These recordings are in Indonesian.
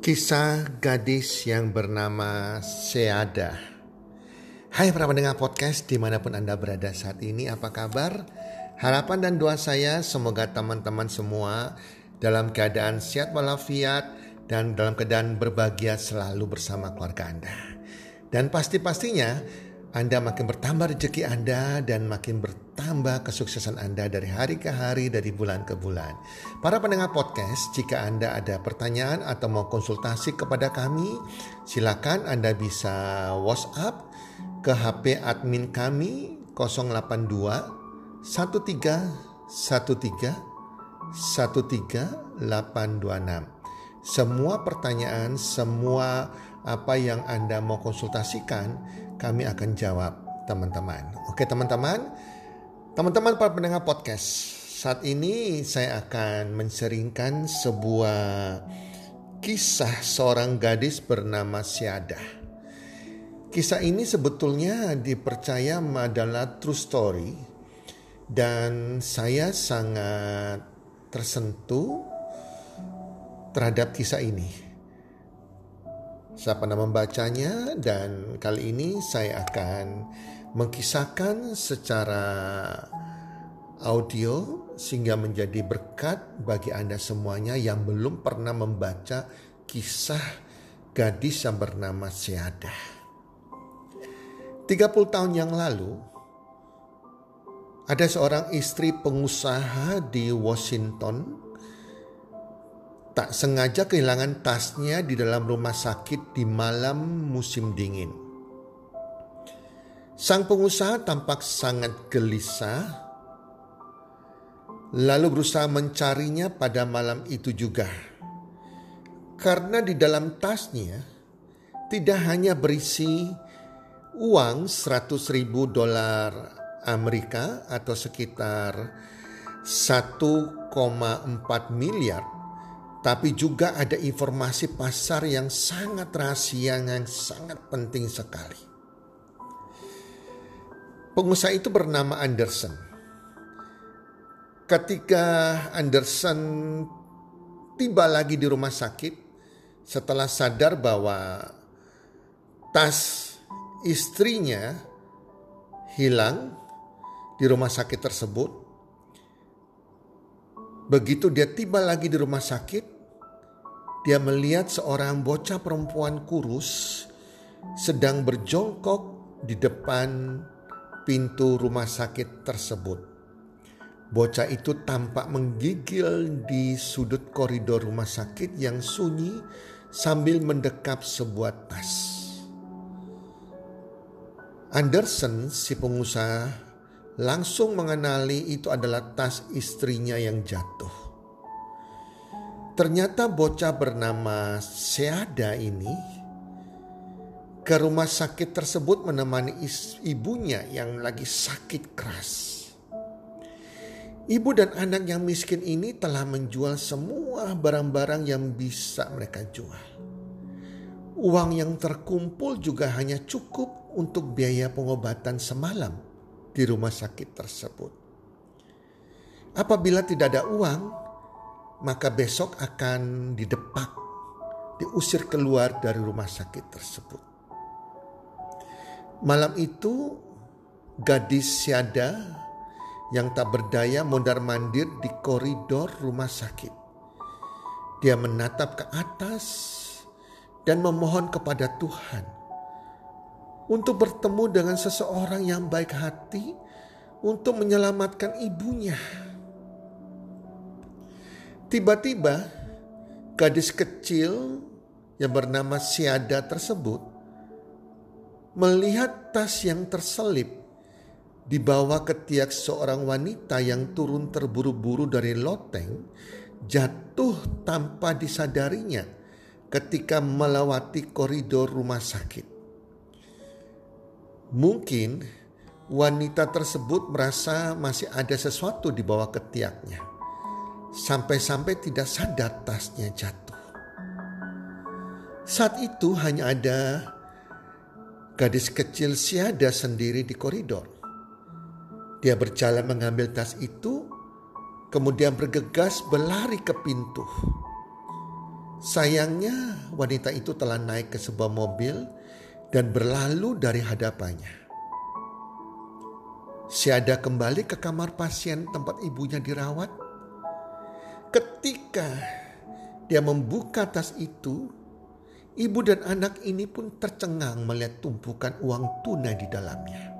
Kisah gadis yang bernama Seada. Hai para pendengar podcast di mana pun Anda berada saat ini, apa kabar? Harapan dan doa saya semoga teman-teman semua dalam keadaan sehat walafiat dan dalam keadaan berbahagia selalu bersama keluarga Anda. Dan pasti-pastinya anda makin bertambah rezeki Anda dan makin bertambah kesuksesan Anda dari hari ke hari, dari bulan ke bulan. Para pendengar podcast, jika Anda ada pertanyaan atau mau konsultasi kepada kami, silakan Anda bisa WhatsApp ke HP admin kami 082 13 13 13826. Semua pertanyaan, semua apa yang Anda mau konsultasikan, kami akan jawab teman-teman. Oke teman-teman, teman-teman para pendengar podcast, saat ini saya akan menseringkan sebuah kisah seorang gadis bernama Siada. Kisah ini sebetulnya dipercaya adalah true story dan saya sangat tersentuh terhadap kisah ini. Saya pernah membacanya dan kali ini saya akan mengkisahkan secara audio sehingga menjadi berkat bagi Anda semuanya yang belum pernah membaca kisah gadis yang bernama Seada. 30 tahun yang lalu, ada seorang istri pengusaha di Washington tak sengaja kehilangan tasnya di dalam rumah sakit di malam musim dingin. Sang pengusaha tampak sangat gelisah, lalu berusaha mencarinya pada malam itu juga. Karena di dalam tasnya tidak hanya berisi uang 100 ribu dolar Amerika atau sekitar 1,4 miliar tapi juga ada informasi pasar yang sangat rahasia yang sangat penting sekali. Pengusaha itu bernama Anderson. Ketika Anderson tiba lagi di rumah sakit setelah sadar bahwa tas istrinya hilang di rumah sakit tersebut, Begitu dia tiba lagi di rumah sakit, dia melihat seorang bocah perempuan kurus sedang berjongkok di depan pintu rumah sakit tersebut. Bocah itu tampak menggigil di sudut koridor rumah sakit yang sunyi sambil mendekap sebuah tas. Anderson, si pengusaha langsung mengenali itu adalah tas istrinya yang jatuh. Ternyata bocah bernama Seada ini ke rumah sakit tersebut menemani ibunya yang lagi sakit keras. Ibu dan anak yang miskin ini telah menjual semua barang-barang yang bisa mereka jual. Uang yang terkumpul juga hanya cukup untuk biaya pengobatan semalam di rumah sakit tersebut. Apabila tidak ada uang, maka besok akan didepak, diusir keluar dari rumah sakit tersebut. Malam itu, gadis siada yang tak berdaya mondar-mandir di koridor rumah sakit. Dia menatap ke atas dan memohon kepada Tuhan untuk bertemu dengan seseorang yang baik hati untuk menyelamatkan ibunya. Tiba-tiba gadis kecil yang bernama Siada tersebut melihat tas yang terselip di bawah ketiak seorang wanita yang turun terburu-buru dari loteng jatuh tanpa disadarinya ketika melewati koridor rumah sakit. Mungkin wanita tersebut merasa masih ada sesuatu di bawah ketiaknya. Sampai-sampai tidak sadar tasnya jatuh. Saat itu hanya ada gadis kecil siada sendiri di koridor. Dia berjalan mengambil tas itu, kemudian bergegas berlari ke pintu. Sayangnya wanita itu telah naik ke sebuah mobil dan berlalu dari hadapannya. Siada kembali ke kamar pasien tempat ibunya dirawat. Ketika dia membuka tas itu, ibu dan anak ini pun tercengang melihat tumpukan uang tunai di dalamnya.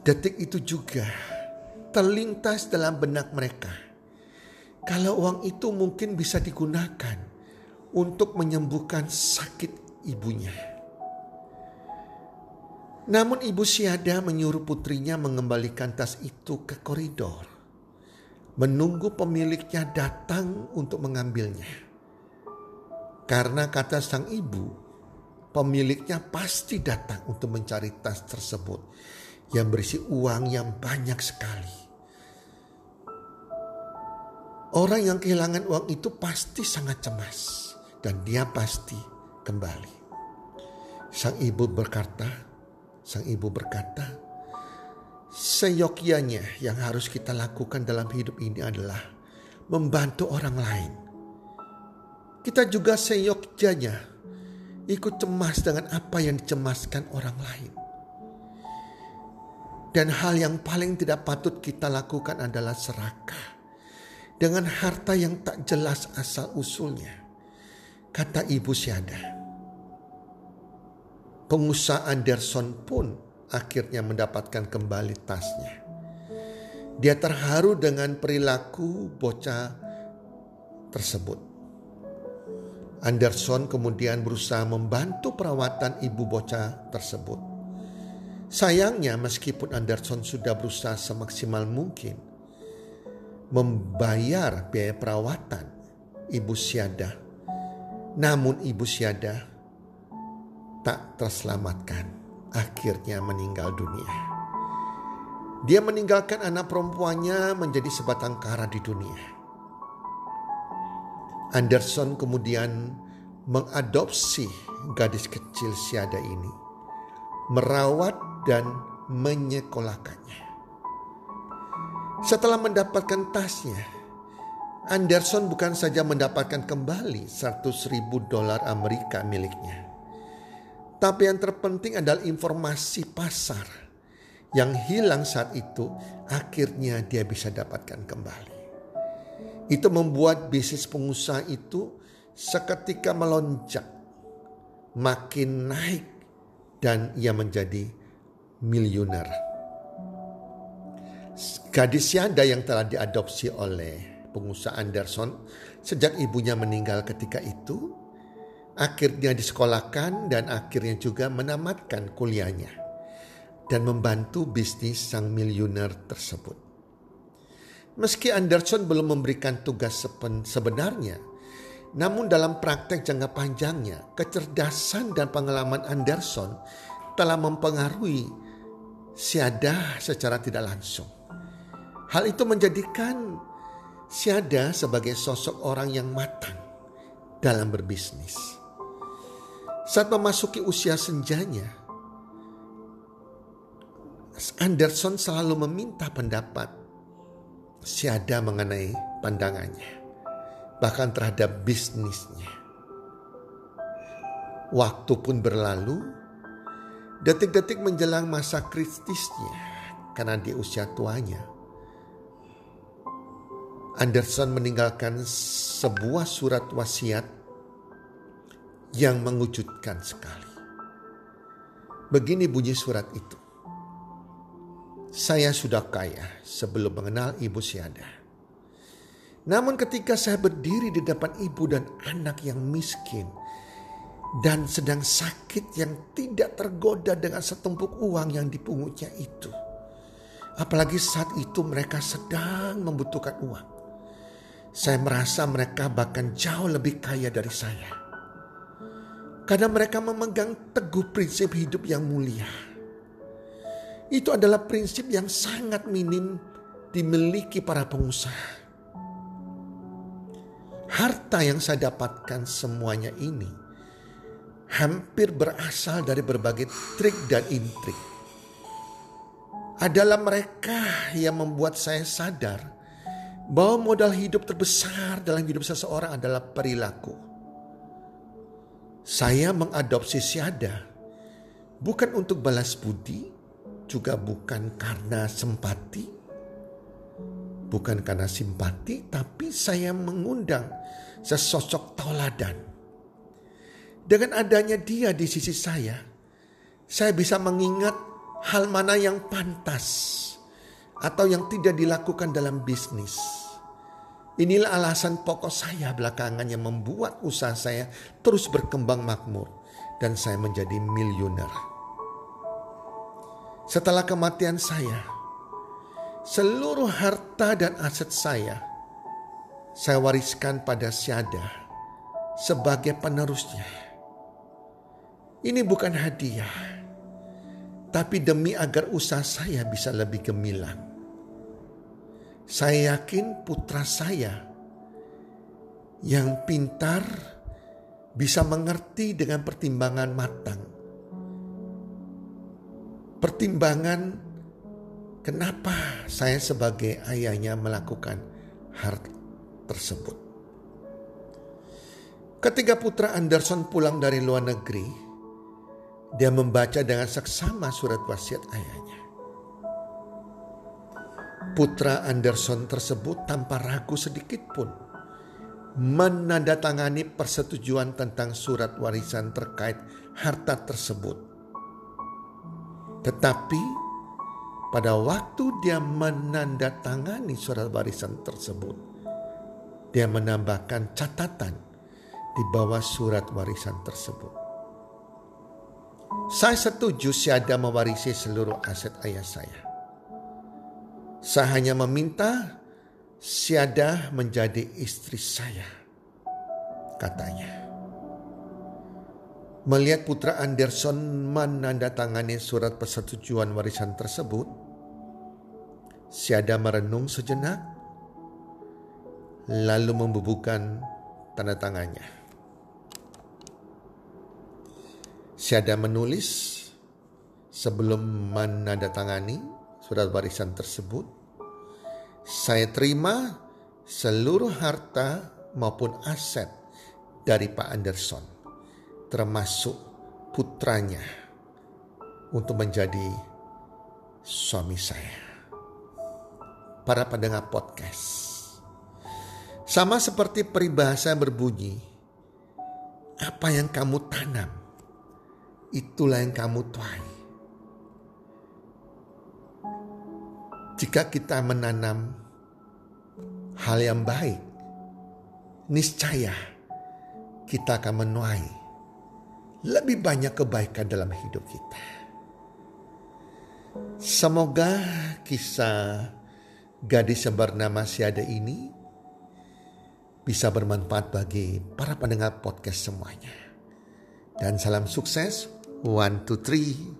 Detik itu juga terlintas dalam benak mereka kalau uang itu mungkin bisa digunakan untuk menyembuhkan sakit ibunya. Namun ibu Siada menyuruh putrinya mengembalikan tas itu ke koridor. Menunggu pemiliknya datang untuk mengambilnya. Karena kata sang ibu, pemiliknya pasti datang untuk mencari tas tersebut yang berisi uang yang banyak sekali. Orang yang kehilangan uang itu pasti sangat cemas dan dia pasti kembali. Sang ibu berkata, sang ibu berkata, seyogyanya yang harus kita lakukan dalam hidup ini adalah membantu orang lain. Kita juga seyogyanya ikut cemas dengan apa yang dicemaskan orang lain. Dan hal yang paling tidak patut kita lakukan adalah serakah dengan harta yang tak jelas asal usulnya. Kata Ibu Syada. Pengusaha Anderson pun akhirnya mendapatkan kembali tasnya. Dia terharu dengan perilaku bocah tersebut. Anderson kemudian berusaha membantu perawatan ibu bocah tersebut. Sayangnya meskipun Anderson sudah berusaha semaksimal mungkin, membayar biaya perawatan Ibu Siada. Namun Ibu Siada tak terselamatkan, akhirnya meninggal dunia. Dia meninggalkan anak perempuannya menjadi sebatang kara di dunia. Anderson kemudian mengadopsi gadis kecil Siada ini, merawat dan menyekolahkannya. Setelah mendapatkan tasnya, Anderson bukan saja mendapatkan kembali 100 ribu dolar Amerika miliknya. Tapi yang terpenting adalah informasi pasar yang hilang saat itu akhirnya dia bisa dapatkan kembali. Itu membuat bisnis pengusaha itu seketika melonjak, makin naik dan ia menjadi miliuner. Gadis Yanda yang telah diadopsi oleh pengusaha Anderson sejak ibunya meninggal ketika itu, akhirnya disekolahkan dan akhirnya juga menamatkan kuliahnya dan membantu bisnis sang miliuner tersebut. Meski Anderson belum memberikan tugas sebenarnya, namun dalam praktek jangka panjangnya, kecerdasan dan pengalaman Anderson telah mempengaruhi Siada secara tidak langsung. Hal itu menjadikan Siada sebagai sosok orang yang matang dalam berbisnis. Saat memasuki usia senjanya, Anderson selalu meminta pendapat Siada mengenai pandangannya, bahkan terhadap bisnisnya. Waktu pun berlalu, detik-detik menjelang masa kritisnya karena di usia tuanya Anderson meninggalkan sebuah surat wasiat yang mengujudkan sekali. Begini bunyi surat itu. Saya sudah kaya sebelum mengenal Ibu Siada. Namun ketika saya berdiri di depan ibu dan anak yang miskin dan sedang sakit yang tidak tergoda dengan setumpuk uang yang dipungutnya itu. Apalagi saat itu mereka sedang membutuhkan uang. Saya merasa mereka bahkan jauh lebih kaya dari saya. Karena mereka memegang teguh prinsip hidup yang mulia. Itu adalah prinsip yang sangat minim dimiliki para pengusaha. Harta yang saya dapatkan semuanya ini hampir berasal dari berbagai trik dan intrik. Adalah mereka yang membuat saya sadar bahwa modal hidup terbesar dalam hidup seseorang adalah perilaku. Saya mengadopsi Siada bukan untuk balas budi, juga bukan karena simpati, bukan karena simpati, tapi saya mengundang sesosok tauladan. Dengan adanya dia di sisi saya, saya bisa mengingat hal mana yang pantas atau yang tidak dilakukan dalam bisnis. Inilah alasan pokok saya belakangan yang membuat usaha saya terus berkembang makmur dan saya menjadi miliuner. Setelah kematian saya, seluruh harta dan aset saya saya wariskan pada Syada sebagai penerusnya. Ini bukan hadiah, tapi demi agar usaha saya bisa lebih gemilang. Saya yakin putra saya yang pintar bisa mengerti dengan pertimbangan matang. Pertimbangan kenapa saya sebagai ayahnya melakukan hal tersebut. Ketika putra Anderson pulang dari luar negeri, dia membaca dengan seksama surat wasiat ayahnya. Putra Anderson tersebut tanpa ragu sedikit pun menandatangani persetujuan tentang surat warisan terkait harta tersebut. Tetapi pada waktu dia menandatangani surat warisan tersebut, dia menambahkan catatan di bawah surat warisan tersebut. Saya setuju Syada mewarisi seluruh aset ayah saya. Saya hanya meminta Siada menjadi istri saya, katanya. Melihat putra Anderson menandatangani surat persetujuan warisan tersebut, Siada merenung sejenak, lalu membubuhkan tanda tangannya. Siada menulis sebelum menandatangani surat warisan tersebut, saya terima seluruh harta maupun aset dari Pak Anderson, termasuk putranya, untuk menjadi suami saya. Para pendengar podcast, sama seperti peribahasa berbunyi, apa yang kamu tanam, itulah yang kamu tuai. Jika kita menanam hal yang baik, niscaya kita akan menuai lebih banyak kebaikan dalam hidup kita. Semoga kisah gadis yang bernama Siada ini bisa bermanfaat bagi para pendengar podcast semuanya. Dan salam sukses. One, two, three.